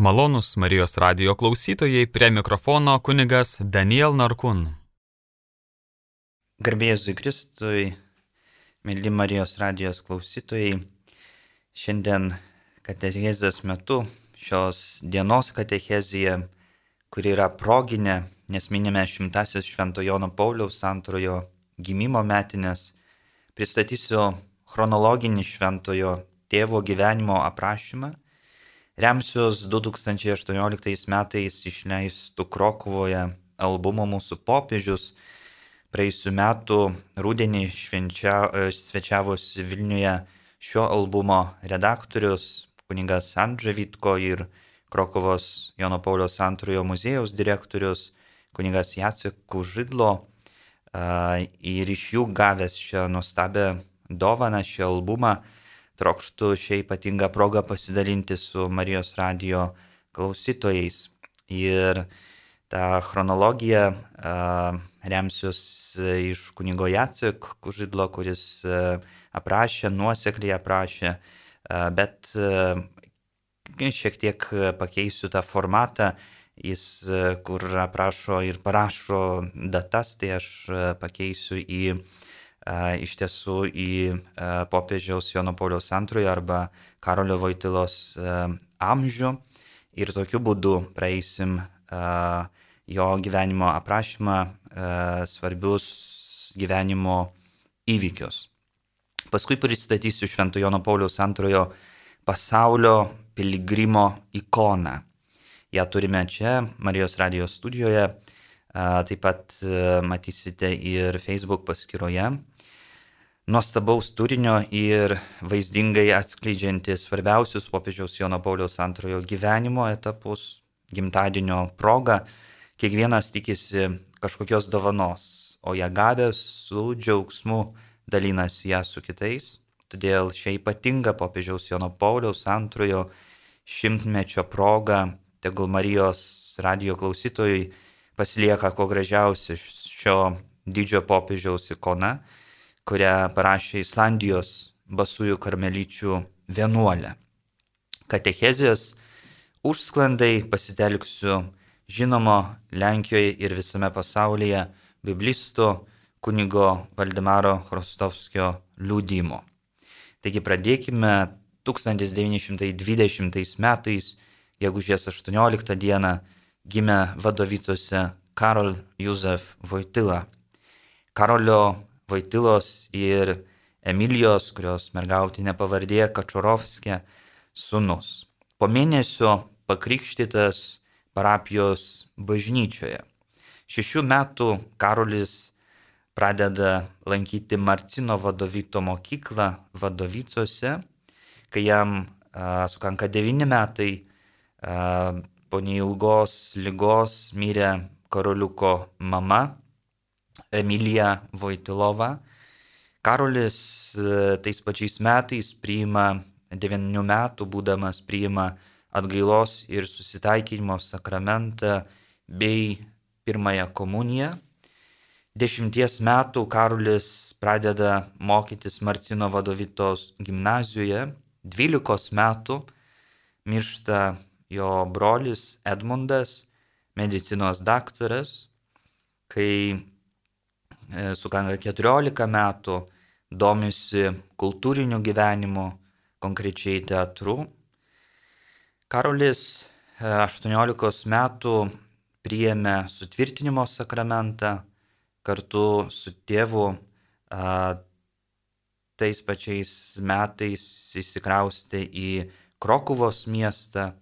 Malonus Marijos radio klausytojai prie mikrofono kunigas Daniel Narkun. Garbėjus Kristui, mėly Marijos radijos klausytojai, šiandien katechezės metu šios dienos katechezija, kuri yra proginė, nes minime šimtasis Švento Jono Pauliaus antrojo gimimo metinės, pristatysiu chronologinį Šventojo tėvo gyvenimo aprašymą remsiuos 2018 metais išleistų Krokuvoje albumo Mūsų popiežius. Praėjusiu metu rūdienį švenčia, svečiavosi Vilniuje šio albumo redaktorius kuningas Andžė Vitko ir Krokovos Jono Paulios antrojo muziejaus direktorius kuningas Jacek Kužidlo. Ir iš jų gavęs šią nuostabią dovaną, šį albumą, trokštų šią ypatingą progą pasidalinti su Marijos radio klausytojais. Ir tą chronologiją remsiuos iš kunigo Jacek Kužidlo, kuris uh, aprašė, nuosekliai aprašė, bet uh, šiek tiek pakeisiu tą formatą, jis kur aprašo ir parašo datas, tai aš pakeisiu į iš tiesų į popiežiaus Jono Pauliaus antrojo arba Karolio Vaitilos amžių ir tokiu būdu praeisim jo gyvenimo aprašymą, svarbius gyvenimo įvykius. Paskui pristatysiu Švento Jono Pauliaus antrojo pasaulio piligrimo ikoną. Ja turime čia Marijos radijos studijoje, taip pat matysite ir Facebook paskyroje nuostabaus turinio ir vaizdingai atskleidžianti svarbiausius popiežiaus Jono Pauliaus antrojo gyvenimo etapus, gimtadienio proga, kiekvienas tikisi kažkokios dovanos, o ją gavęs su džiaugsmu dalinasi ją su kitais. Todėl šią ypatingą popiežiaus Jono Pauliaus antrojo šimtmečio proga, tegul Marijos radio klausytojai pasilieka kuo gražiausia šio didžio popiežiaus ikona kurią parašė Islandijos basųjų karmelyčių vienuolė. Katechezijos užsklandai pasitelksiu žinomo Lenkijoje ir visame pasaulyje biblisto kunigo Valdemaro Hrostovskio liūdimo. Taigi pradėkime 1920 metais, gegužės 18 dieną, gimė Vadovicose Karol Józef Vojtila. Karolio Vaitilos ir Emilijos, kurios mergautinė pavardė Kačorovskė, sunus. Po mėnesio pakrikštytas parapijos bažnyčioje. Šešių metų Karolis pradeda lankyti Marcino vadovito mokyklą Vadovicose, kai jam a, sukanka devyni metai, a, po neilgos lygos mirė karoliuko mama Emilija Vojtilova. Karolis e, tais pačiais metais priima, 9 metų būdamas priima atgailos ir susitaikinimo sakramentą bei pirmąją komuniją. Dešimties metų Karolis pradeda mokytis Marcino vadovitos gimnazijoje. Dvylikos metų miršta jo brolis Edmundas, medicinos daktaras, kai sukanka 14 metų, domisi kultūriniu gyvenimu, konkrečiai teatru. Karolis 18 e, metų priėmė sutvirtinimo sakramentą kartu su tėvu. Tais pačiais metais įsikraustė į Krokuvos miestą.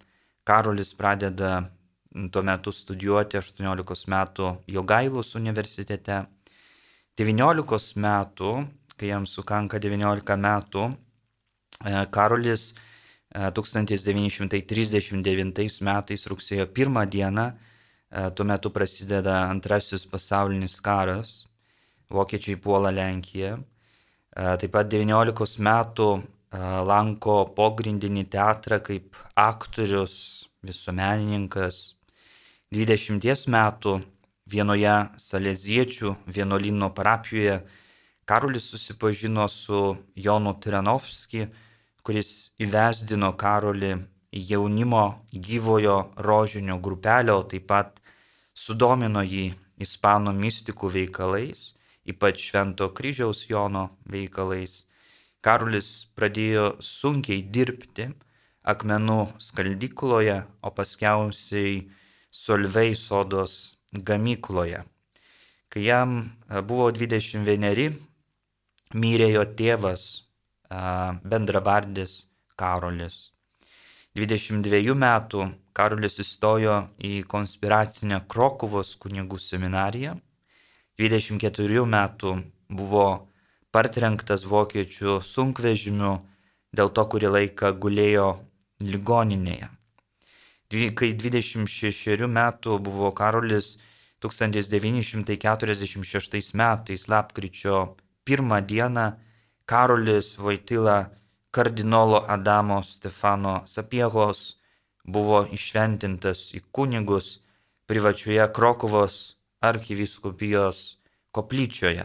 Karolis pradeda tuo metu studijuoti 18 metų Jogailos universitete. 19 metų, kai jam sukanka 19 metų, e, Karolis 1939 e, metais rugsėjo 1 dieną, e, tuo metu prasideda antrasis pasaulinis karas, vokiečiai puola Lenkiją. Taip pat 19 metų lanko pogrindinį teatrą kaip aktorius, visuomenininkas. 20 metų vienoje saleziečių vienuolino parapijoje Karolis susipažino su Jonu Tiranovski, kuris įvesdino Karolį jaunimo gyvojo rožinio grupelę, o taip pat sudomino jį ispanų mystikų veikalais, ypač Švento kryžiaus Jono veikalais. Karolis pradėjo sunkiai dirbti akmenų skaldykloje, o paskiausiai Solvei sodos gamykloje. Kai jam buvo 21, mirė jo tėvas, bendravardis Karolis. 22 metų Karolis įstojo į konspiracinę Krokuvos kunigų seminariją. 24 metų buvo partrenktas vokiečių sunkvežimiu, dėl to kurį laiką gulėjo ligoninėje. Kai 26 metų buvo Karolis 1946 metais lapkričio pirmą dieną Karolis Vaitila kardinolo Adamo Stefano Sapiegos buvo išventintas į kunigus privačioje Krokovos arkiviskupijos koplyčioje.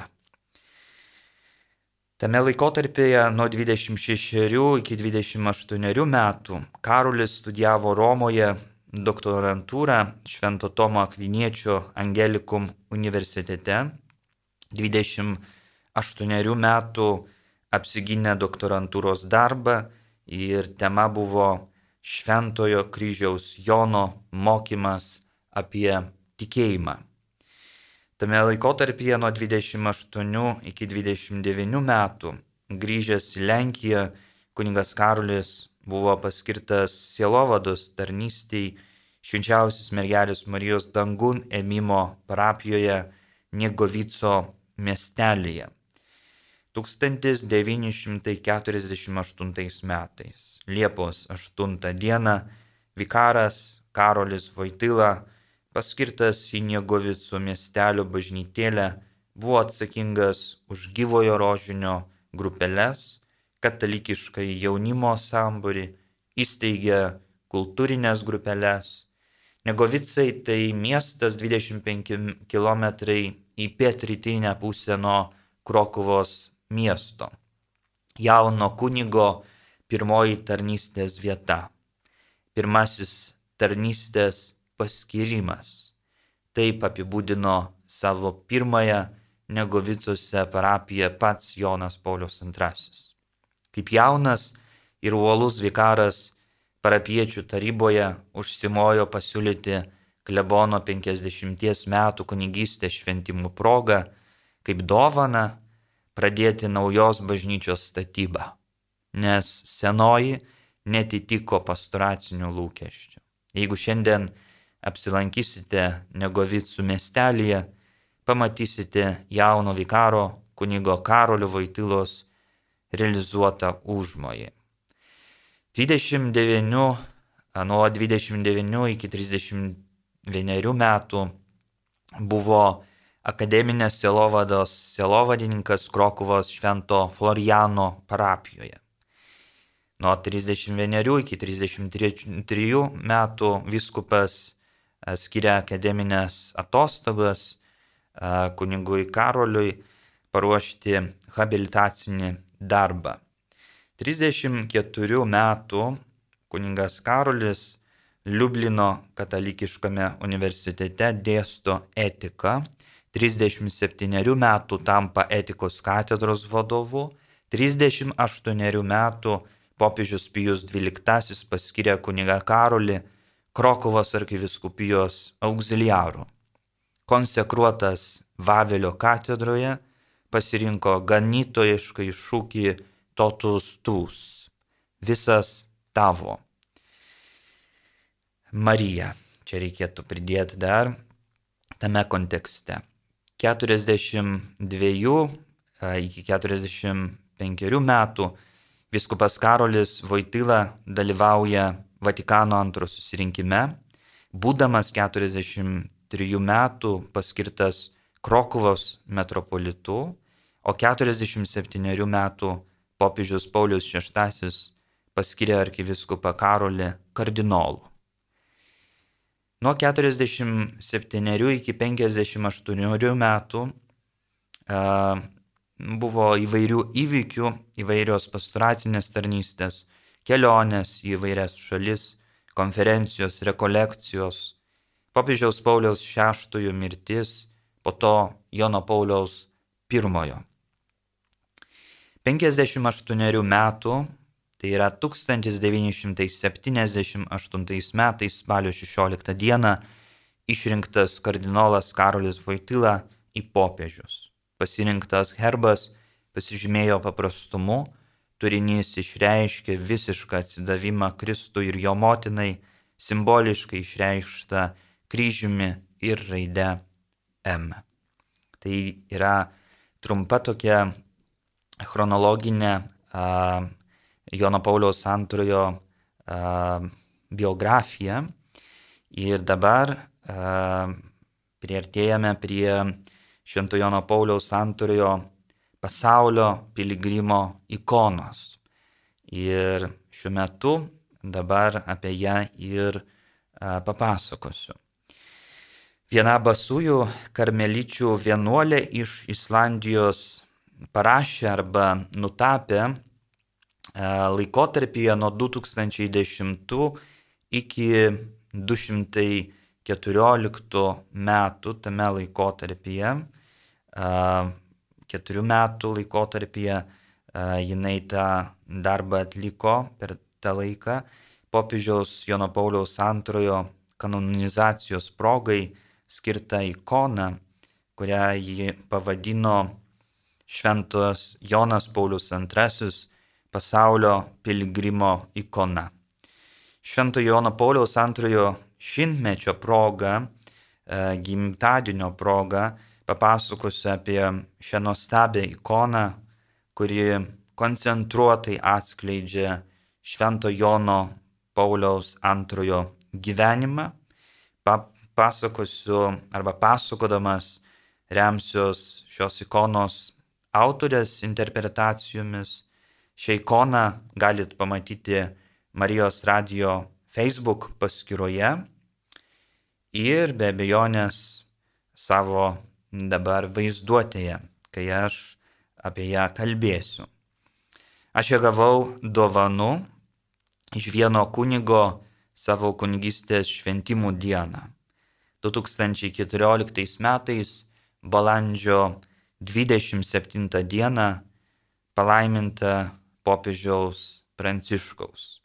Tame laikotarpėje nuo 26 iki 28 metų Karolis studijavo Romoje doktorantūrą Švento Tomo Akviniečio Angelikum universitete. 28 metų apsigynė doktorantūros darbą ir tema buvo Šventojo kryžiaus Jono mokymas apie tikėjimą. Tame laikotarpyje nuo 28 iki 29 metų grįžęs į Lenkiją kuningas Karolis buvo paskirtas sielovados tarnystėj švenčiausios mergelės Marijos dangun ėmimo parapijoje Niegovico miestelėje. 1948 metais Liepos 8 dieną vikaras Karolis Vaitila, paskirtas į Niegovico miestelio bažnytėlę, buvo atsakingas už gyvojo rožinio grupeles, katalikiškai jaunimo sambūrį, įsteigė kultūrinės grupeles. Negovicai tai miestas 25 km į pietrytinę pusę nuo Krokuvos miesto. Jauno kunigo pirmoji tarnystės vieta. Pirmasis tarnystės paskirimas. Taip apibūdino savo pirmąją Negovicose parapiją pats Jonas Paulius II. Kaip jaunas ir uolus vikaras parapiečių taryboje užsimojo pasiūlyti klebono 50 metų kunigystės šventimų progą kaip dovana pradėti naujos bažnyčios statybą, nes senoji netitiko pastoracinių lūkesčių. Jeigu šiandien apsilankysite Negovicų miestelėje, pamatysite jauno vikaro kunigo Karolio Vaitilos realizuotą užmojį. 29, nuo 29 iki 31 metų buvo akademinės selovados selovadininkas Krokuvos Švento Floriano parapijoje. Nuo 31 iki 33 metų viskupas skiria akademinės atostogas kunigui Karoliui paruošti habilitacinį darbą. 34 metų kuningas Karolis Liublino katalikiškame universitete dėsto etiką 37 metų tampa etikos katedros vadovu, 38 metų popiežius Pijus XII paskiria kuniga Karolį Krokovos arkiviskupijos auxiliaru. Konsekruotas Vavelio katedroje pasirinko ganytojiškai šūkį totus tus - visas tavo. Marija, čia reikėtų pridėti dar tame kontekste. 42 iki 45 metų viskupas Karolis Voitila dalyvauja Vatikano antro susirinkime, būdamas 43 metų paskirtas Krokuvos metropolitu, o 47 metų popiežius Paulius VI paskiria arkiviskupą Karolį kardinolu. Nuo 47 iki 58 metų buvo įvairių įvykių, įvairios pastoracinės tarnystės. Kelionės į vairias šalis, konferencijos, rekolekcijos, popiežiaus Pauliaus VI mirtis, po to Jono Pauliaus I. 58 metų, tai yra 1978 metais spalio 16 dieną, išrinktas kardinolas Karolis Voitila į popiežius. Pasirinktas herbas pasižymėjo paprastumu, turinys išreiškė visišką atsidavimą Kristui ir jo motinai, simboliškai išreikšta kryžiumi ir raide M. Tai yra trumpa tokia chronologinė a, Jono Pauliaus antrojo a, biografija. Ir dabar a, priartėjame prie Švento Jono Pauliaus antrojo pasaulio piligrimo ikonos. Ir šiuo metu dabar apie ją ir papasakosiu. Viena basųjų karmeličių vienuolė iš Islandijos parašė arba nutapė laikotarpyje nuo 2010 iki 214 metų tame laikotarpyje, keturių metų laikotarpyje jinai tą darbą atliko per tą laiką popiežiaus Jono Pauliaus antrojo kanonizacijos progai skirtą ikoną, kurią ji pavadino Šventos Jonas Paulius II pasaulio pilgrimo ikona. Švento Jono Pauliaus antrojo šimtmečio proga, e, gimtadienio proga, papasakosiu apie šią nuostabią ikoną, kuri koncentruotai atskleidžia Švento Jono Pauliaus antrojo gyvenimą, pasakosiu arba pasakodamas remsiuos šios ikonos autorės interpretacijomis. Šią ikoną galit pamatyti Marijos radio Facebook paskyroje ir be abejonės savo dabar vaizduotėje, kai aš apie ją kalbėsiu. Aš ją gavau dovanu iš vieno kunigo savo kunigystės šventimų dieną. 2014 metais balandžio 27 dieną palaiminta popiežiaus Pranciškaus.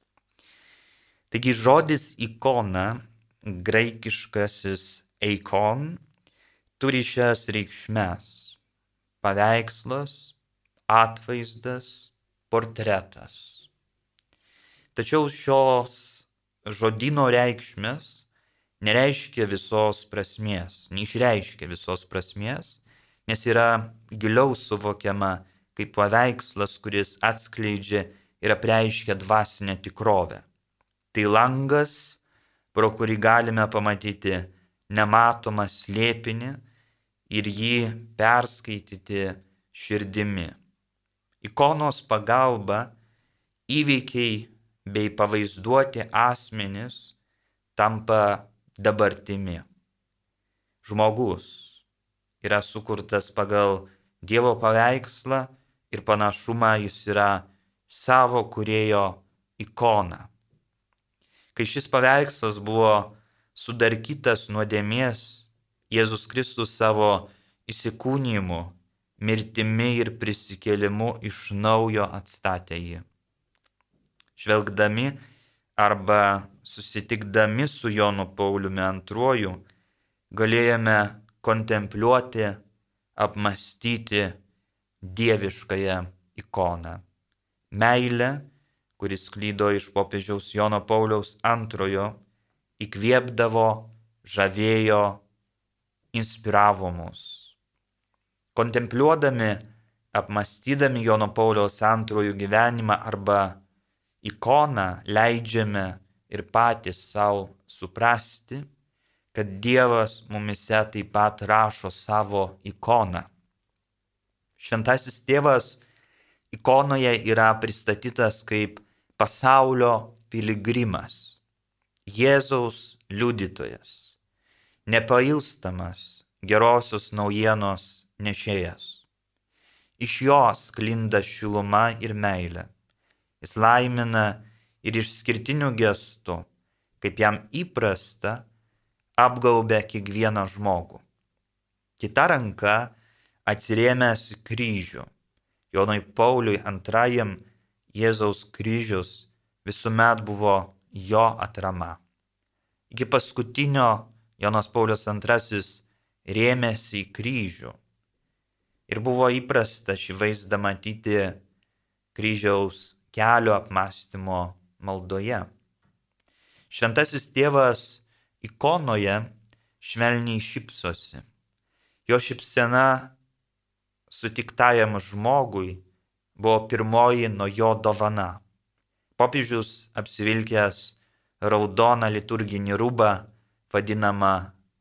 Taigi žodis ikona, graikiškasis eikon, turi šias reikšmes - paveikslas, atvaizdas, portretas. Tačiau šios žodino reikšmės nereiškia visos prasmės, neišreiškia visos prasmės, nes yra giliau suvokiama kaip paveikslas, kuris atskleidžia ir apreiškia dvasinę tikrovę. Tai langas, pro kurį galime pamatyti nematomą slėpinį ir jį perskaityti širdimi. Ikonos pagalba įvykiai bei pavaizduoti asmenys tampa dabartimi. Žmogus yra sukurtas pagal Dievo paveikslą ir panašumą jis yra savo kurėjo ikona. Kai šis paveikslas buvo sudarkytas nuodėmies, Jėzus Kristus savo įsikūnymu, mirtimi ir prisikėlimu iš naujo atstatė jį. Žvelgdami arba susitikdami su Jonu Pauliumi II galėjome kontempliuoti, apmastyti dieviškąją ikoną. Meilė, kuris klydo iš popiežiaus Jono Pauliaus II, įkvėpdavo, žavėjo, inspiravo mus. Kontempliuodami, apmastydami Jono Pauliaus II gyvenimą arba ikoną leidžiame ir patys savo suprasti, kad Dievas mumise taip pat rašo savo ikoną. Šventasis tėvas ikonoje yra pristatytas kaip pasaulio piligrimas, Jėzaus liudytojas, nepailstamas gerosios naujienos nešėjas. Iš jos klinda šiluma ir meilė. Jis laimina ir išskirtiniu gestu, kaip jam įprasta, apgaubė kiekvieną žmogų. Kita ranka atsirėmęs kryžių. Jonui Pauliui antrajam Jėzaus kryžius visuomet buvo jo atrama. Iki paskutinio Jonas Paulius II rėmėsi į kryžių. Ir buvo įprasta šį vaizdą matyti kryžiaus kelio apmąstymo maldoje. Šventasis tėvas ikonoje švelniai šypsosi. Jo šypsena sutiktajam žmogui buvo pirmoji nuo jo dovana. Popiežius apsivilkęs raudoną liturginį rūbą vadinamą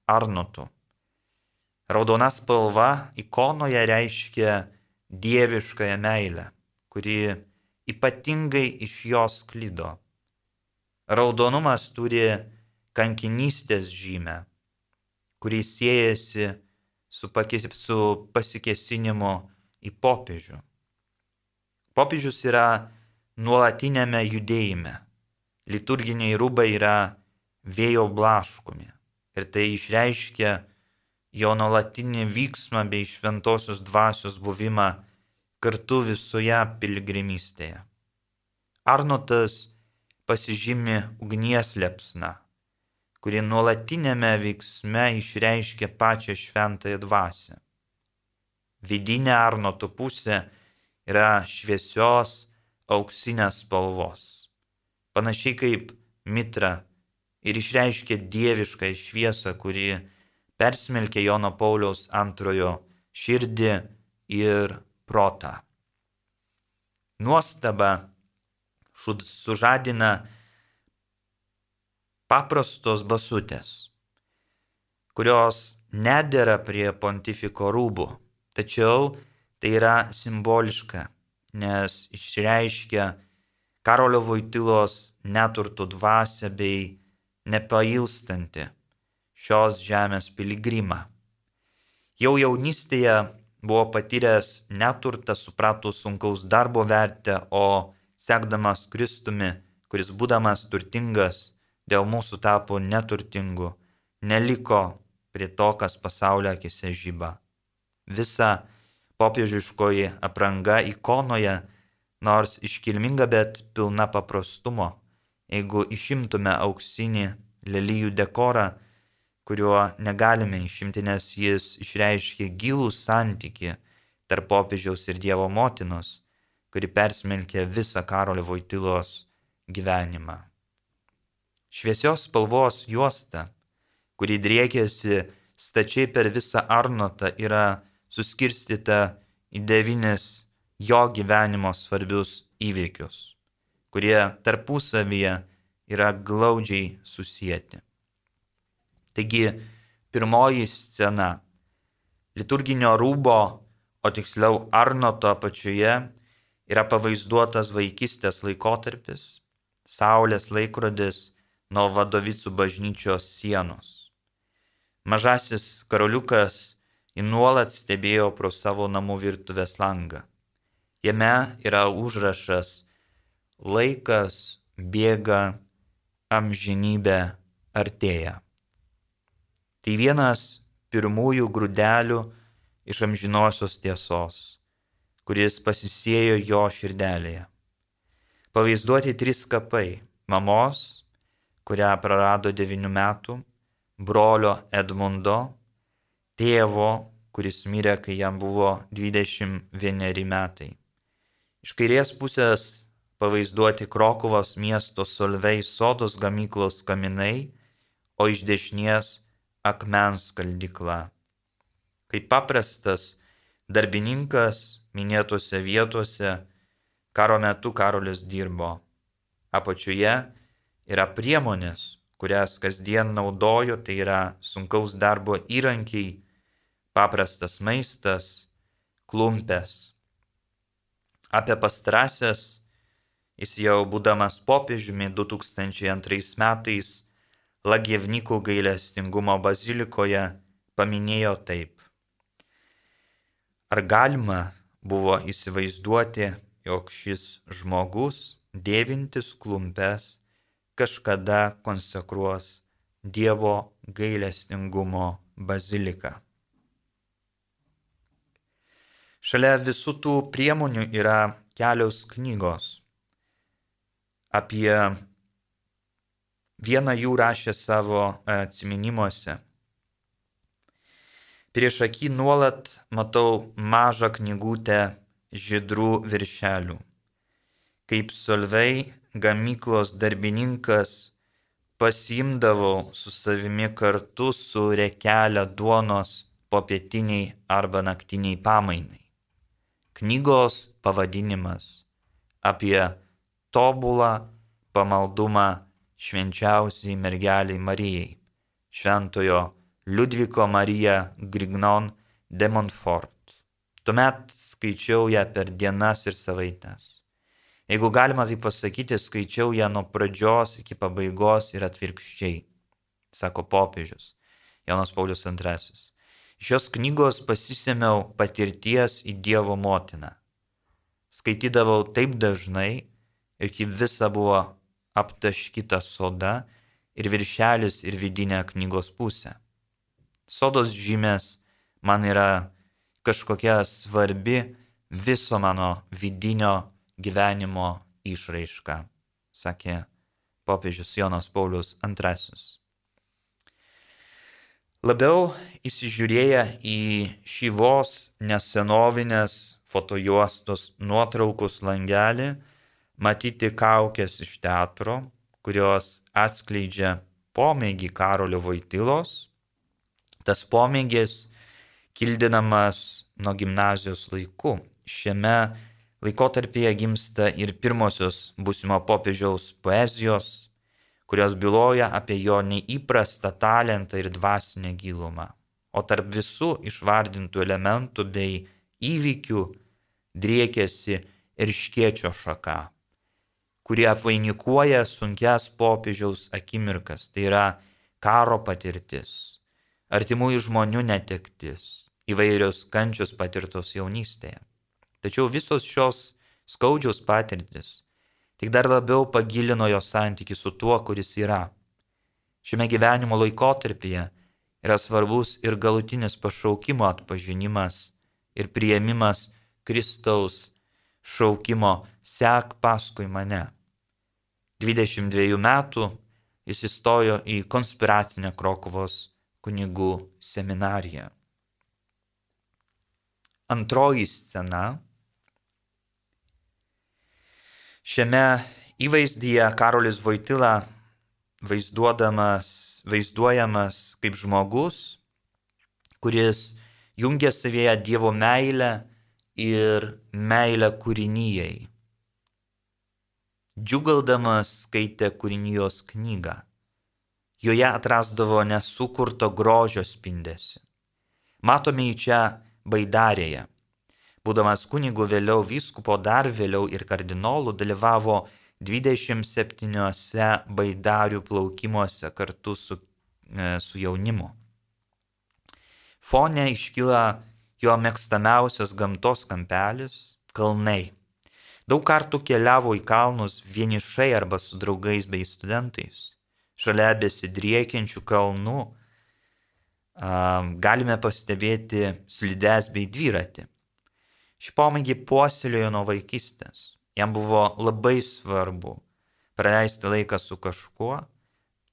Arnotu. Raudona spalva ikonoje reiškia dieviškąją meilę, kuri ypatingai iš jos klydo. Raudonumas turi kankinystės žymę, kuri siejasi su, pakis, su pasikesinimu į popiežių. Popiežius yra nuolatinėme judėjime. Liturginiai rūbai yra vėjo blaškomi. Ir tai išreiškia jo nuolatinį vyksmą bei šventosios dvasios buvimą kartu visoje piligrimystėje. Arnotas pasižymi ugnies lepsna, kuri nuolatinėme veiksme išreiškia pačią šventąją dvasę. Vidinė Arnoto pusė yra šviesios auksinės spalvos, panašiai kaip mitra ir išreiškia dievišką šviesą, kuri persmelkia Jono Pauliaus antrojo širdį ir protą. Nuostaba sužadina paprastos basutės, kurios nedėra prie pontifiko rūbų, tačiau tai yra simboliška, nes išreiškia Karolio Vaitilos neturtų dvasę bei nepailstanti šios žemės piligrimą. Jau jaunystėje buvo patyręs neturtą, suprato sunkaus darbo vertę, o sekdamas Kristumi, kuris būdamas turtingas, dėl mūsų tapo neturtingu, neliko prie to, kas pasaulio akise žyba. Visa popiežiškoji apranga ikonoje, nors iškilminga, bet pilna paprastumo, jeigu išimtume auksinį lelyjų dekorą, kuriuo negalime išimti, nes jis išreiškia gilų santyki tarp popiežiaus ir Dievo motinos, kuri persmelkė visą Karolio Voitilos gyvenimą. Šviesios spalvos juosta, kuri driekėsi stačiai per visą Arnotą, yra suskirstyta į devynis jo gyvenimo svarbius įvykius, kurie tarpusavyje yra glaudžiai susijęti. Taigi, pirmoji scena - liturginio rūbo, o tiksliau Arnoto apačioje yra pavaizduotas vaikystės laikotarpis, saulės laikrodis nuo vadovicų bažnyčios sienos. Mažasis karoliukas į nuolat stebėjo pro savo namų virtuvės langą. Jame yra užrašas Laikas bėga, amžinybė artėja. Tai vienas pirmųjų grūdelių iš amžinosios tiesos, kuris pasisėjo jo širdelėje. Pavaizduoti trys kapai - mamos, kurią prarado 9 metų, brolio Edmundo, tėvo, kuris mirė, kai jam buvo 21 metai. Iš kairės pusės pavaizduoti Krokovos miesto Solvei sodos gamyklos kaminai, o iš dešinės akmens skaldykla. Kaip paprastas darbininkas minėtose vietose, karo metu Karolis dirbo. Apačioje yra priemonės, kurias kasdien naudoju, tai yra sunkaus darbo įrankiai, paprastas maistas, klumpės. Apie pastrasias jis jau būdamas popiežiumi 2002 metais Lagievnikų gailestingumo bazilikoje paminėjo taip. Ar galima buvo įsivaizduoti, jog šis žmogus dėvintis klumpes kažkada konsekruos Dievo gailestingumo baziliką. Šalia visų tų priemonių yra kelios knygos. Apie vieną jų rašė savo atminimuose. Prieš akį nuolat matau mažą knygutę žydrų viršelių. Kaip solvei gamyklos darbininkas pasiimdavau su savimi kartu su rekelė duonos popietiniai arba naktiniai pamainai. Knygos pavadinimas apie tobulą pamaldumą švenčiausiai mergeliai Marijai, šventojo Liudviko Marija Grignon de Montfort. Tuomet skaičiau ją per dienas ir savaitės. Jeigu galima tai pasakyti, skaičiau ją nuo pradžios iki pabaigos ir atvirkščiai, sako popiežius Jonas Paulius II. Šios knygos pasisėmiau patirties į Dievo motiną. Skaitydavau taip dažnai, iki visa buvo aptaškyta soda ir viršelis ir vidinė knygos pusė. Sodos žymės man yra kažkokia svarbi viso mano vidinio gyvenimo išraiška, sakė popiežius Jonas Paulius II. Labiau įsižiūrėję į šį vos nesenovinės fotojuostos nuotraukus langelį, matyti kaukės iš teatro, kurios atskleidžia pomėgį Karolio Vaitilos. Tas pomėgis kildinamas nuo gimnazijos laikų. Šiame laikotarpyje gimsta ir pirmosios būsimo popiežiaus poezijos, kurios byloja apie jo neįprastą talentą ir dvasinę gilumą. O tarp visų išvardintų elementų bei įvykių driekėsi ir škiečio šaka, kurie apvainikuoja sunkias popiežiaus akimirkas, tai yra karo patirtis, artimųjų žmonių netektis, įvairios kančios patirtos jaunystėje. Tačiau visos šios skaudžios patirtis tik dar labiau pagilino jo santyki su tuo, kuris yra. Šiame gyvenimo laikotarpyje yra svarbus ir galutinis pašaukimo atpažinimas ir prieimimas Kristaus šaukimo sek paskui mane. 22 metų jis įstojo į konspiracinę Krokovos kunigų seminariją. Antroji scena Šiame įvaizdyje Karolis Voitila vaizduojamas kaip žmogus, kuris jungia savyje Dievo meilę ir meilę kūrinyjei. Džiugaudamas skaitė kūrinijos knygą. Joje atrasdavo nesukurto grožio spindesi. Matome į čia baidarėje Būdamas kunigu vėliau vyskupo dar vėliau ir kardinolų dalyvavo 27 baidarių plaukimuose kartu su, e, su jaunimu. Fone iškyla jo mėgstamiausias gamtos kampelis - kalnai. Daug kartų keliavo į kalnus vienišai arba su draugais bei studentais. Šalia besidriekiančių kalnų galime pastebėti slides bei dviratį. Šį pomėgį puoselėjo nuo vaikystės. Jam buvo labai svarbu praleisti laiką su kažkuo.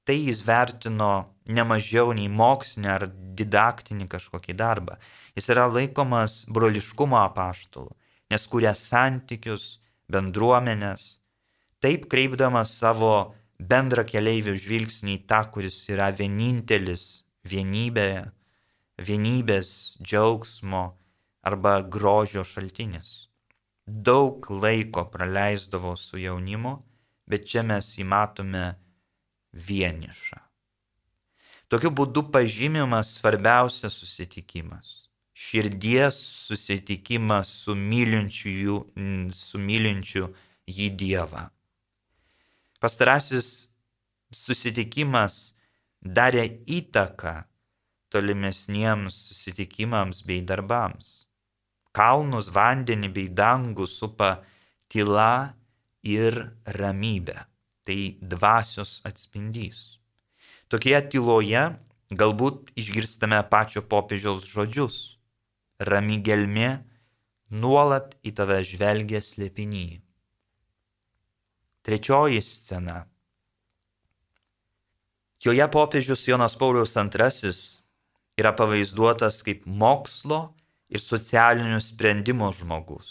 Tai jis vertino ne mažiau nei mokslinį ar didaktinį kažkokį darbą. Jis yra laikomas broliškumo apaštalu, nes kūrė santykius, bendruomenės, taip kreipdamas savo bendrą keliaivių žvilgsnį į tą, kuris yra vienintelis vienybėje, vienybės, džiaugsmo, arba grožio šaltinis. Daug laiko praleisdavo su jaunimu, bet čia mes jį matome vienišą. Tokiu būdu pažymimas svarbiausias susitikimas - širdies susitikimas su mylinčiu, su mylinčiu jį Dievą. Pastarasis susitikimas darė įtaką tolimesniems susitikimams bei darbams kalnus, vandenį bei dangų supa tyla ir ramybė. Tai dvasios atspindys. Tokioje tyloje galbūt išgirstame pačio popiežiaus žodžius. Rami gelmė nuolat į tave žvelgia slėpiny. Trečioji scena. Joje popiežius Jonas Paulius II yra pavaizduotas kaip mokslo ir socialinių sprendimų žmogus.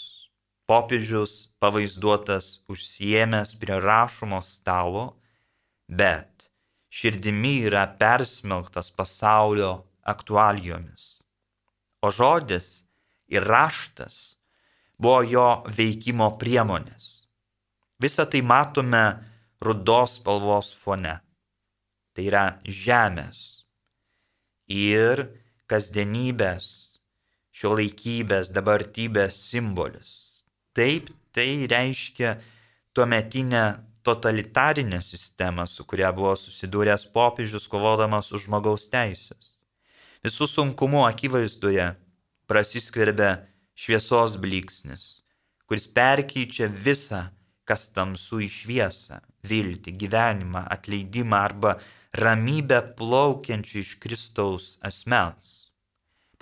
Popiežius pavaizduotas užsiemęs prie rašomo stalo, bet širdimi yra persmelktas pasaulio aktualijomis. O žodis ir raštas buvo jo veikimo priemonės. Visą tai matome rudos spalvos fone. Tai yra žemės ir kasdienybės šio laikybės, dabartybės simbolis. Taip, tai reiškia tuometinę totalitarinę sistemą, su kuria buvo susidūręs popiežius kovodamas už žmogaus teisės. Visų sunkumų akivaizdoje prasiskverbia šviesos bliksnis, kuris perkeičia visą, kas tamsu į šviesą, viltį, gyvenimą, atleidimą arba ramybę plaukiančių iš Kristaus asmens.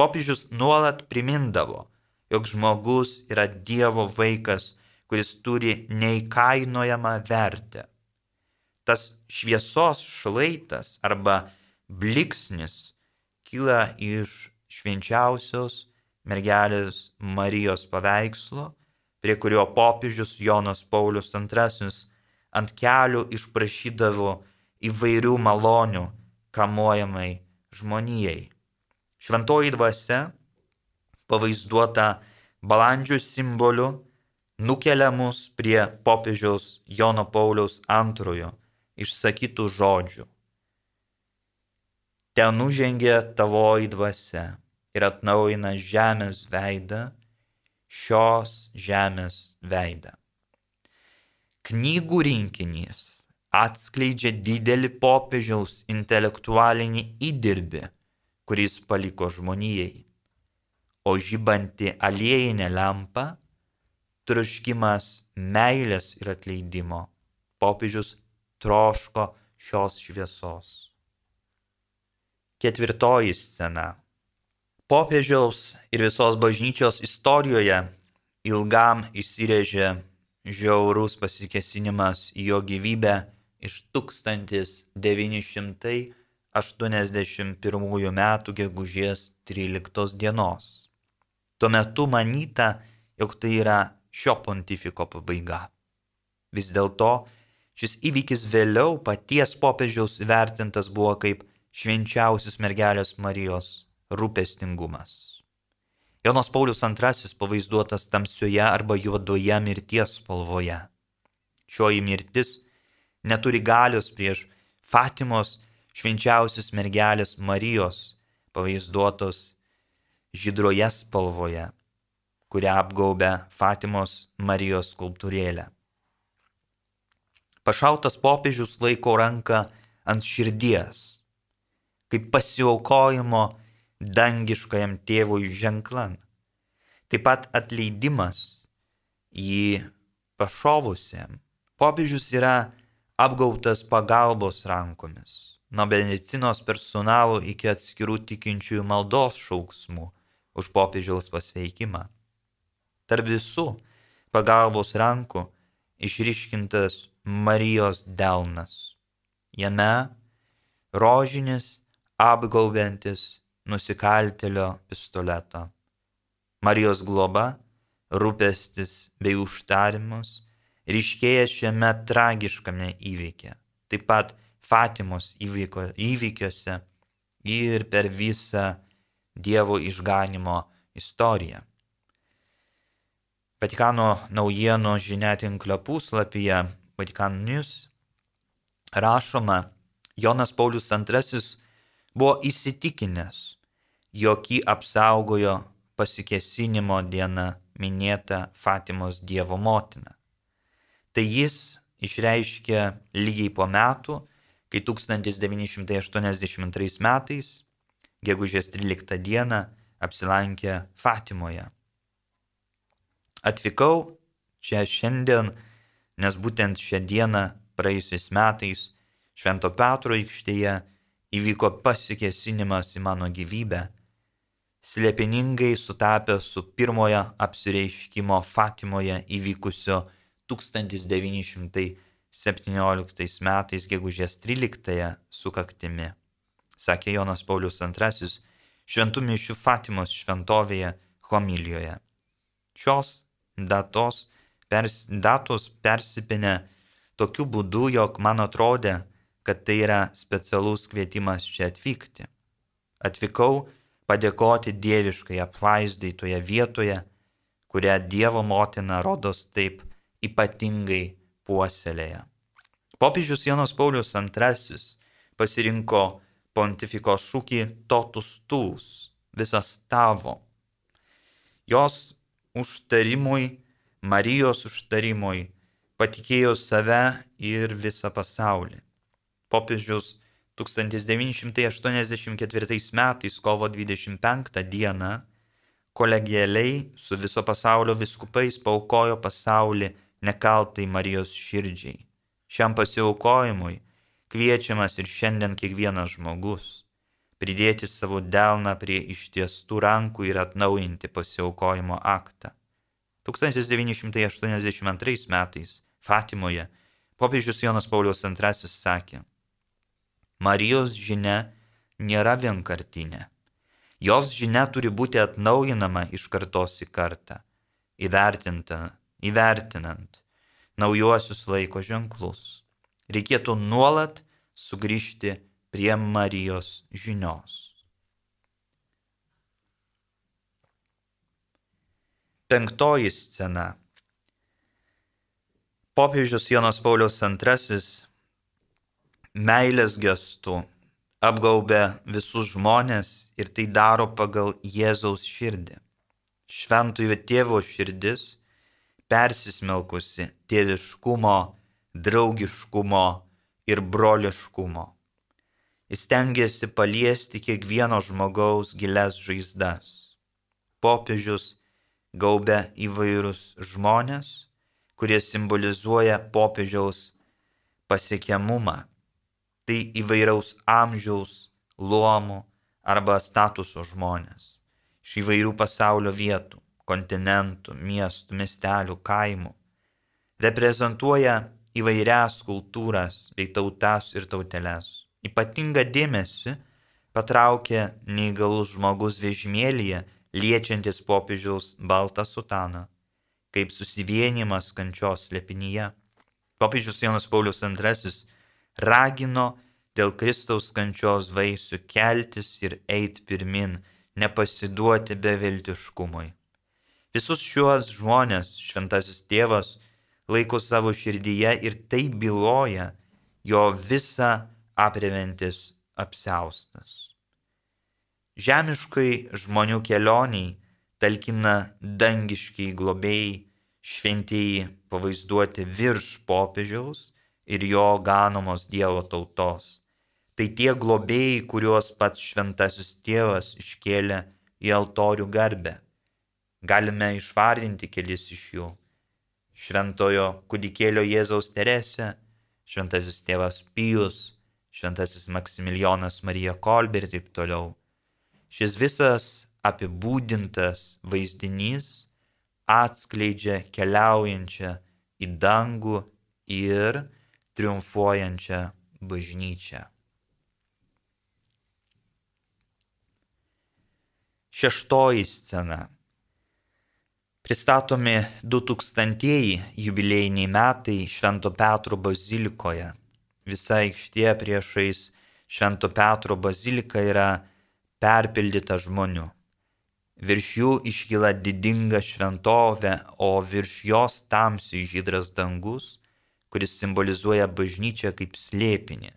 Popiežius nuolat primindavo, jog žmogus yra Dievo vaikas, kuris turi neįkainojamą vertę. Tas šviesos šlaitas arba bliksnis kyla iš švenčiausios mergelės Marijos paveikslo, prie kurio popiežius Jonas Paulius II ant kelių išprašydavo įvairių malonių kamuojamai žmonijai. Šventoji dvasia, pavaizduota balandžių simboliu, nukelia mus prie popiežiaus Jono Pauliaus antrojo išsakytų žodžių. Ten nužengė tavoji dvasia ir atnaujina žemės veidą, šios žemės veidą. Knygų rinkinys atskleidžia didelį popiežiaus intelektualinį įdirbį kuris paliko žmonijai. O žybanti aliejinė lempa - troškimas meilės ir atleidimo. Popiežius troško šios šviesos. Ketvirtoji scena. Popiežiaus ir visos bažnyčios istorijoje ilgam įsirėžė žiaurus pasikesinimas į jo gyvybę iš 1900 81 metų gegužės 13 dienos. Tuo metu manyta, jog tai yra šio pontifiko pabaiga. Vis dėlto šis įvykis vėliau paties popiežiaus vertintas buvo kaip švenčiausios mergelės Marijos rūpestingumas. Jonas Paulius II pavaizduotas tamsioje arba juodoje mirties spalvoje. Šioji mirtis neturi galios prieš Fatimos švenčiausios mergelės Marijos pavaizduotos žydroje spalvoje, kurią apgaubia Fatimos Marijos skulptūrėlė. Pašautas popiežius laiko ranką ant širdies, kaip pasiaukojimo dangiškajam tėvui ženklan. Taip pat atleidimas jį pašovusiam. Popiežius yra apgautas pagalbos rankomis nuo medicinos personalo iki atskirų tikinčiųjų maldos šauksmų už popiežiaus pasveikimą. Tarp visų pagalbos rankų išryškintas Marijos delnas. Jame rožinis apgaubiantis nusikaltelio pistoleto. Marijos globa, rūpestis bei užtarimus ryškėja šiame tragiškame įvyke. Taip pat Fatimos įvyko, įvykiuose ir per visą Dievo išganimo istoriją. Vatikano naujienų žiniatinklio puslapyje Vatikan News rašoma, Jonas Paulius II buvo įsitikinęs, jog jį apsaugojo pasikesinimo diena minėta Fatimos Dievo motina. Tai jis išreiškė lygiai po metų kai 1982 metais, gegužės 13 dieną, apsilankė Fatimoje. Atvykau čia šiandien nes būtent šią dieną praėjusiais metais Švento Petro aikštėje įvyko pasikesinimas į mano gyvybę, slėpiningai sutapęs su pirmojo apsireiškimo Fatimoje įvykusio 1917 metais gegužės 13 sukaktimi, sakė Jonas Paulius II šventų mišių Fatimos šventovėje homilijoje. Šios datos, pers, datos persipinę tokiu būdu, jog man atrodė, kad tai yra specialus kvietimas čia atvykti. Atvykau padėkoti dieviškai apvaizdai toje vietoje, kurią Dievo motina rodos taip ypatingai puoselėja. Popiežius Jonas Paulius II pasirinko pontifiko šūkį totus tūs, visas tavo. Jos užtarimui, Marijos užtarimui patikėjo save ir visą pasaulį. Popiežius 1984 metais kovo 25 dieną kolegialiai su viso pasaulio viskupais paukojo pasaulį nekaltai Marijos širdžiai. Šiam pasiaukojimui kviečiamas ir šiandien kiekvienas žmogus pridėti savo delną prie ištiestų rankų ir atnaujinti pasiaukojimo aktą. 1982 metais Fatimoje popiežius Jonas Paulius II sakė, Marijos žinia nėra vienkartinė. Jos žinia turi būti atnaujinama iš kartos į kartą, įvertinta, įvertinant naujuosius laiko ženklus. Reikėtų nuolat sugrįžti prie Marijos žinios. Penktoji scena. Popiežius Jonas Paulius II meilės gestų apgaubia visus žmonės ir tai daro pagal Jėzaus širdį. Šventojo tėvo širdis persismelkusi tėviškumo, draugiškumo ir broliškumo. Jis tengiasi paliesti kiekvieno žmogaus gilias žaizdas. Popiežius gaubia įvairius žmonės, kurie simbolizuoja popiežiaus pasiekiamumą tai įvairaus amžiaus, luomų arba statuso žmonės iš įvairių pasaulio vietų, kontinentų, miestų, miestelių, kaimų. Reprezentuoja įvairias kultūras bei tautas ir tauteles. Ypatinga dėmesį patraukė neįgalus žmogus vežimėlyje liečiantis popiežiaus baltą sutaną, kaip susivienimas kančios slepinyje. Popiežius Jonas Paulius II ragino dėl Kristaus kančios vaisių keltis ir eiti pirmin, nepasiduoti beviltiškumui. Visus šiuos žmonės šventasis tėvas laiko savo širdyje ir tai byloja jo visą apreventis apseustas. Žemiškai žmonių kelioniai talkina dangiškiai globėjai, šventieji pavaizduoti virš popiežiaus ir jo ganomos Dievo tautos. Tai tie globėjai, kuriuos pats šventasis tėvas iškėlė į altorių garbę. Galime išvardinti kelis iš jų. Šventojo kudikėlio Jėzaus Teresė, šventasis tėvas Pijus, šventasis Maksimilijonas Marija Kolbė ir taip toliau. Šis visas apibūdintas vaizdinys atskleidžia keliaujančią į dangų ir triumfuojančią bažnyčią. Šeštoji scena. Pristatomi 2000-ieji jubiliejiniai metai Švento Petro bazilikoje. Visa aikštė priešais Švento Petro bazilika yra perpildyta žmonių. Virš jų iškyla didinga šventovė, o virš jos tamsiai žydras dangus kuris simbolizuoja bažnyčią kaip slėpinį.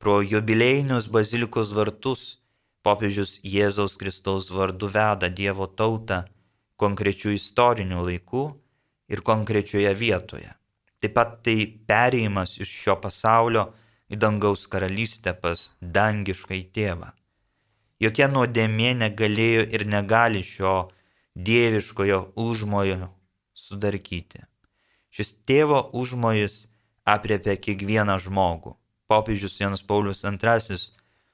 Pro jubilėjinius bazilikos vartus popiežius Jėzaus Kristaus vardu veda Dievo tautą konkrečių istorinių laikų ir konkrečioje vietoje. Taip pat tai perėjimas iš šio pasaulio į dangaus karalystę pas dangiškai tėvą. Jokia nuodėmė negalėjo ir negali šio dieviškojo užmojo sudarkyti. Šis tėvo užmojis apriepia kiekvieną žmogų. Popiežius Janas Paulius II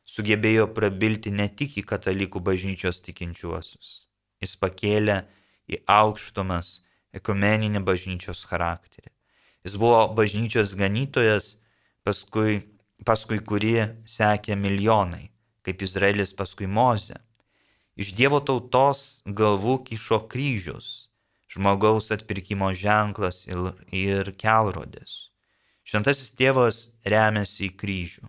sugebėjo prabilti ne tik į katalikų bažnyčios tikinčiuosius. Jis pakėlė į aukštumas ekumeninį bažnyčios charakterį. Jis buvo bažnyčios ganytojas, paskui, paskui kurį sekė milijonai, kaip Izraelis paskui Moze. Iš Dievo tautos galvų kišo kryžius, žmogaus atpirkimo ženklas ir, ir kelrodis. Šventasis tėvas remiasi į kryžių.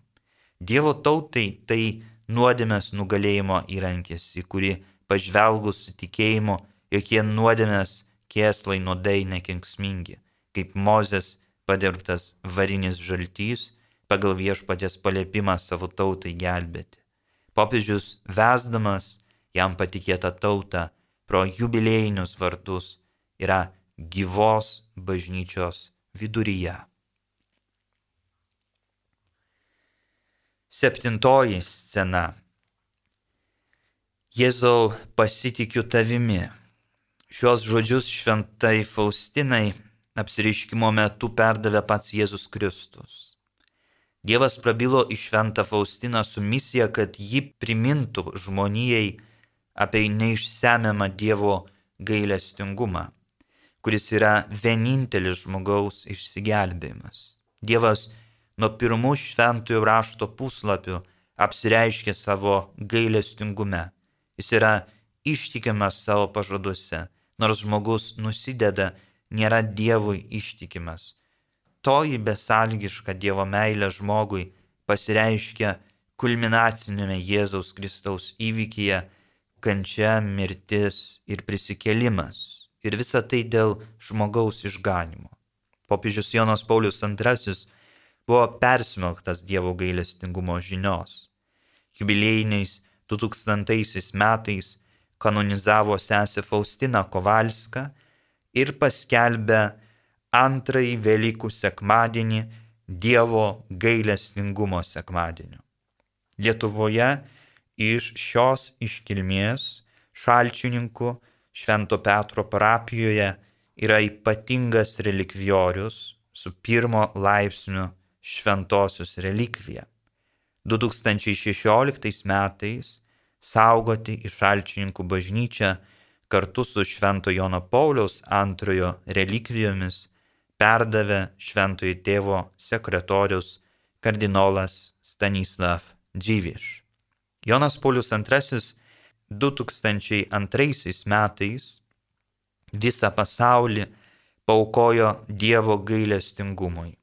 Dievo tautai tai nuodėmės nugalėjimo įrankis, į kurį pažvelgus su tikėjimu, jokie nuodėmės kėslai nuodai nekenksmingi, kaip Mozės padirbtas varinis žaltys pagal viešpatės paliepimą savo tautai gelbėti. Popiežius vesdamas jam patikėtą tautą pro jubilėjinius vardus yra gyvos bažnyčios viduryje. Septintoji scena. Jėzau pasitikiu tavimi. Šios žodžius šventai Faustinai apsiriškimo metu perdavė pats Jėzus Kristus. Dievas prabilo į šventą Faustiną su misija, kad ji primintų žmonijai apie neišsemiamą Dievo gailestingumą, kuris yra vienintelis žmogaus išsigelbėjimas. Dievas nuo pirmų šventųjų rašto puslapių apsireiškė savo gailestingume. Jis yra ištikimas savo pažaduose nors žmogus nusideda, nėra Dievui ištikimas. Toji besalgiška Dievo meilė žmogui pasireiškia kulminacinėme Jėzaus Kristaus įvykyje - kančia, mirtis ir prisikėlimas. Ir visa tai dėl žmogaus išganimo. Popiežius Jonas Paulius II buvo persmelktas Dievo gailestingumo žinios. Jubilėjiniais 2000 metais kanonizavo sesę Faustiną Kovalską ir paskelbė antrąjį Velykų sekmadienį Dievo gailestingumo sekmadieniu. Lietuvoje iš šios iškilmės šalčininkų Švento Petro parapijoje yra ypatingas relikviorius su pirmo laipsniu šventosios relikvija. 2016 metais saugoti išalčininkų bažnyčią kartu su Švento Jono Pauliaus antrojo relikvijomis perdavė Šventojo tėvo sekretorius kardinolas Stanislav Džyviš. Jonas Paulius II 2002 metais visą pasaulį paukojo Dievo gailestingumui.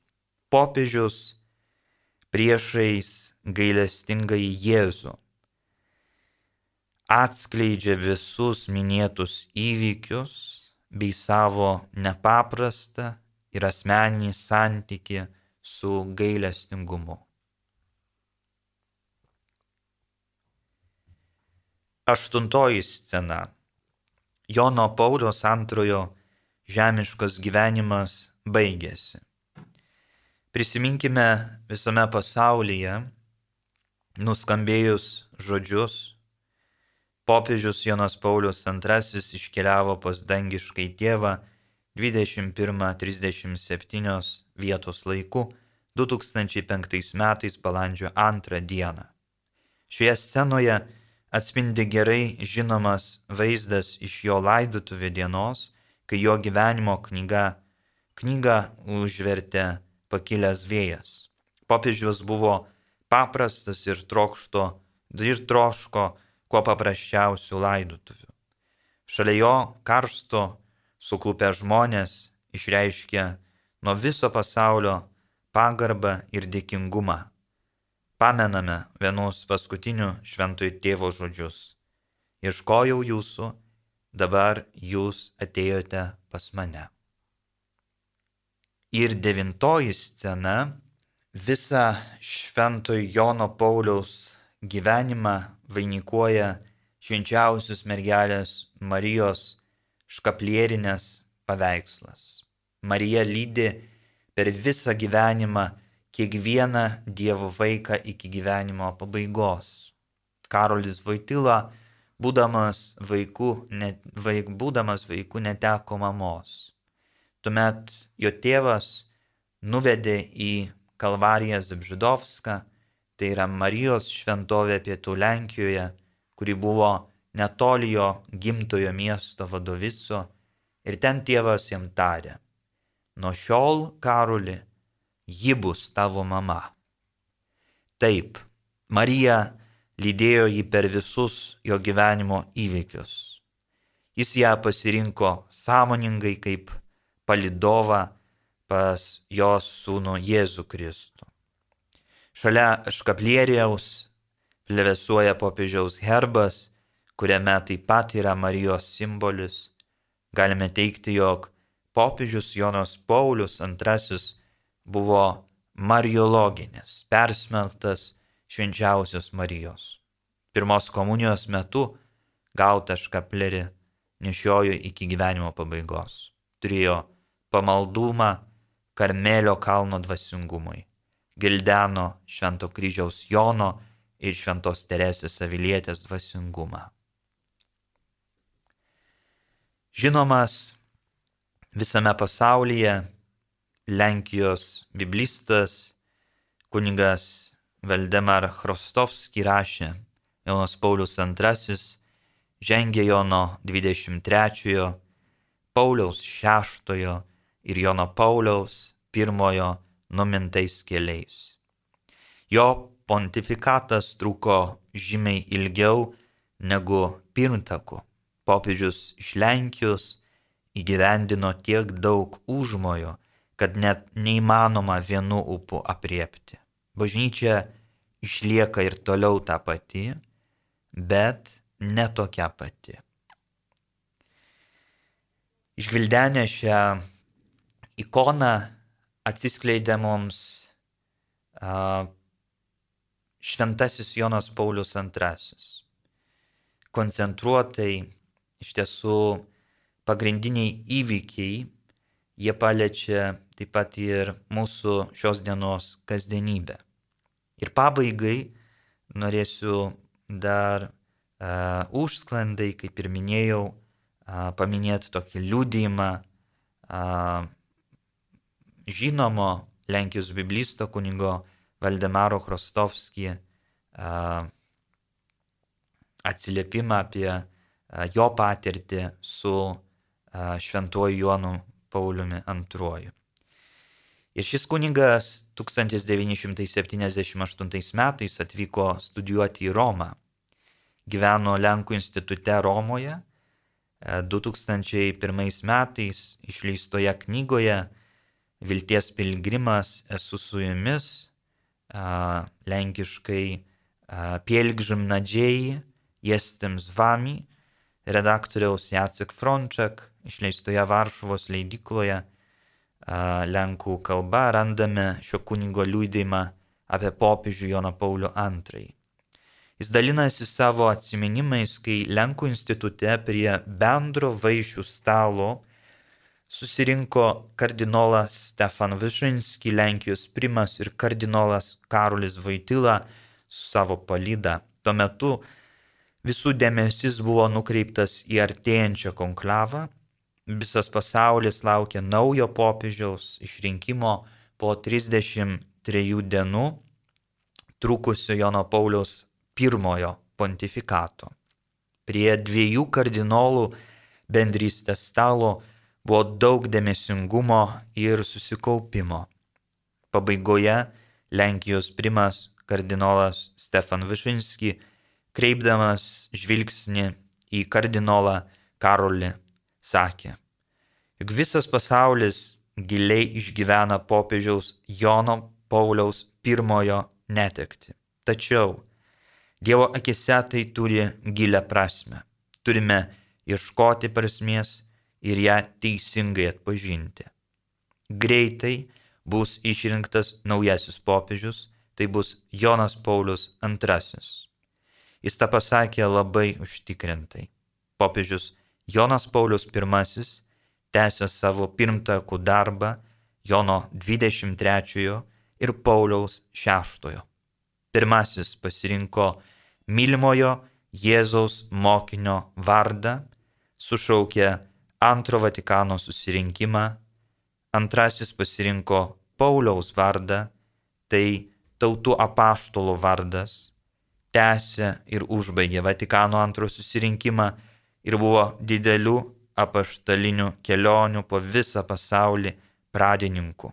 Popiežius priešais gailestingai Jėzų atskleidžia visus minėtus įvykius bei savo nepaprastą ir asmeninį santyki su gailestingumu. Aštuntoji scena. Jono Paulius antrojo žemiškas gyvenimas baigėsi. Prisiminkime visame pasaulyje nuskambėjus žodžius Popiežius Jonas Paulius II iškeliavo pas dangiškai tėvą 21.37 vietos laiku 2005 metais balandžio 2 dieną. Šioje scenoje atspindi gerai žinomas vaizdas iš jo laidotuvių dienos, kai jo gyvenimo knyga, knyga užvertė pakilęs vėjas. Popiežius buvo paprastas ir trokšto, ir troško kuo paprasčiausių laidotuvių. Šalia jo karsto suklupę žmonės išreiškia nuo viso pasaulio pagarbą ir dėkingumą. Pamename vienus paskutinių šventojų tėvo žodžius. Ieškojau jūsų, dabar jūs atėjote pas mane. Ir devintoji scena visą šventojo Jono Pauliaus gyvenimą vainikuoja švenčiausios mergelės Marijos škaplierinės paveikslas. Marija lydi per visą gyvenimą kiekvieną Dievo vaiką iki gyvenimo pabaigos. Karolis Vaitila, būdamas vaiku, net, vaik, būdamas vaiku neteko mamos. Tuomet jo tėvas nuvedė į Kalvariją Zabžidovską, tai yra Marijos šventovė pietų Lenkijoje, kuri buvo netoli jo gimtojo miesto Vadovico, ir ten tėvas jam tarė, nuo šiol, Karuli, ji bus tavo mama. Taip, Marija lydėjo jį per visus jo gyvenimo įvykius. Jis ją pasirinko sąmoningai kaip palidovą pas jos sūnų Jėzų Kristų. Šalia škaplieriaus plevesuoja popiežiaus herbas, kuriame taip pat yra Marijos simbolis. Galime teikti, jog popiežius Jonas Paulius II buvo mariologinis, persmeltas švenčiausios Marijos. Pirmos komunijos metu gautą škaplerį nešiojo iki gyvenimo pabaigos. Turėjo pamaldumą Karmelio kalno dvasingumui. Gildeno Švento kryžiaus Jono ir Šventos Teresės Avilietės dvasingumą. Žinomas visame pasaulyje Lenkijos biblistas kunigas Valdemar Chrostovski rašė, Jonas Paulius II žengė Jono 23, Pauliaus VI ir Jono Pauliaus I numintais keliais. Jo pontifikatas truko žymiai ilgiau negu pirmtakų. Popiežius iš Lenkijos įgyvendino tiek daug užmojo, kad net neįmanoma vienu upu apriepti. Bažnyčia išlieka ir toliau ta pati, bet ne tokia pati. Išgvildenę šią ikoną atsiskleidė mums a, šventasis Jonas Paulius II. Koncentruotai iš tiesų pagrindiniai įvykiai, jie paliečia taip pat ir mūsų šios dienos kasdienybę. Ir pabaigai norėsiu dar uh, užsklandai, kaip ir minėjau, uh, paminėti tokį liūdėjimą uh, žinomo Lenkijos biblisto kunigo Valdemaro Chrostovskį uh, atsiliepimą apie jo patirtį su šventuoju Jonu Pauliumi II. Ir šis kunigas 1978 metais atvyko studijuoti į Romą. Gyveno Lenkų institute Romoje. 2001 metais išleistoje knygoje Vilties pilgrimas esu su jumis, lenkiškai Pielgrzym nadziei, jestem z wami, redaktoriaus Jacek Frončak, išleistoje Varšuvos leidykloje lenkų kalba randame šio kunigo liūdėjimą apie popiežių Joną Paulių II. Jis dalinasi savo atsiminimais, kai Lenkų institute prie bendro vaišių stalo susirinko kardinolas Stefan Višinski, Lenkijos primas ir kardinolas Karolis Vaitila su savo palyda. Tuo metu visų dėmesys buvo nukreiptas į artėjančią konklavą visas pasaulis laukia naujo popiežiaus išrinkimo po 33 dienų trukusio Jono Pauliaus pirmojo pontifikato. Prie dviejų kardinolų bendrystės stalo buvo daug dėmesingumo ir susikaupimo. Pabaigoje Lenkijos primas kardinolas Stefan Višinski, kreipdamas žvilgsnį į kardinolą Karolį sakė, juk visas pasaulis giliai išgyvena popiežiaus Jono Pauliaus pirmojo netekti. Tačiau Dievo akise tai turi gilę prasme. Turime ieškoti prasmės ir ją teisingai atpažinti. Greitai bus išrinktas naujasis popiežius, tai bus Jonas Paulius II. Jis tą pasakė labai užtikrintai. Popiežius Jonas Paulius I tęsė savo pirmtakų darbą Jono 23 ir Pauliaus 6. Pirmasis pasirinko mylimojo Jėzaus mokinio vardą, sušaukė antro Vatikano susirinkimą, antrasis pasirinko Pauliaus vardą, tai tautų apaštalo vardas, tęsė ir užbaigė Vatikano antrojo susirinkimą ir buvo didelių apaštalinių kelionių po visą pasaulį pradininkų.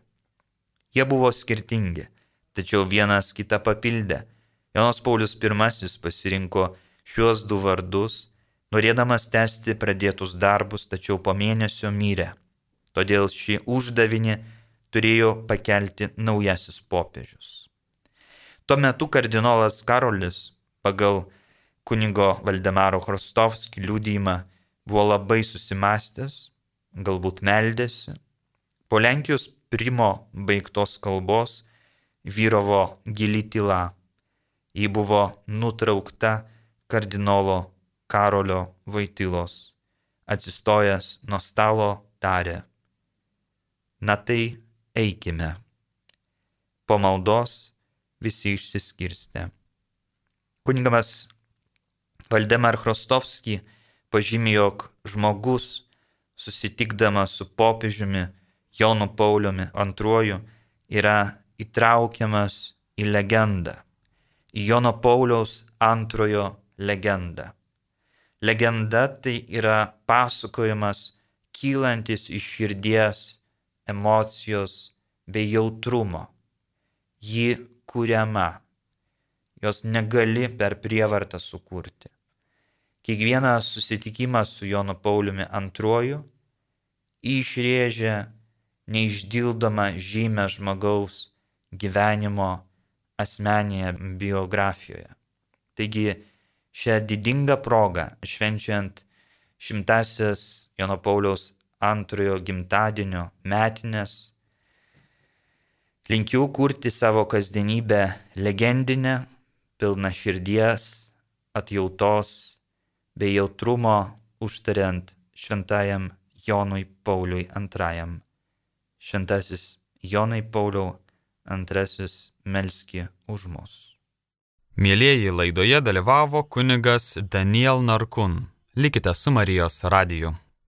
Jie buvo skirtingi, tačiau vienas kitą papildė. Jonas Paulius I pasirinko šiuos du vardus, norėdamas tęsti pradėtus darbus, tačiau po mėnesio mirė. Todėl šį uždavinį turėjo pakelti naujasis popiežius. Tuo metu kardinolas Karolis pagal kunigo Valdemaro Hrostovskį liūdėjimą buvo labai susimastęs, galbūt meldėsi. Po Lenkijos primo baigtos kalbos vyravo gili tyla. Ji buvo nutraukta kardinolo Karolio Vaitilos. Atsistojęs nuo stalo tarė. Na tai eikime. Po maldos visi išsiskirstė. Kunigamas Valdemar Chrostovski pažymė, jog žmogus susitikdamas su popiežiumi Jonu Pauliumi II yra įtraukiamas į legendą, į Jono Pauliaus antrojo legendą. Legenda tai yra pasakojimas kylantis iš širdies, emocijos bei jautrumo. Ji kuriama jos negali per prievartą sukurti. Kiekvienas susitikimas su Jonu Pauliumi II išrėžia neišdildomą žymę žmogaus gyvenimo asmenėje biografijoje. Taigi šią didingą progą, švenčiant šimtasis Jono Pauliaus antrojo gimtadienio metinės, linkiu kurti savo kasdienybę legendinę pilna širdies, atjautos bei jautrumo užtariant šventajam Jonui Pauliui II. Šventasis Jonai Pauliau II melski už mus. Mėlėjai laidoje dalyvavo kunigas Daniel Narkun. Likite su Marijos radiju.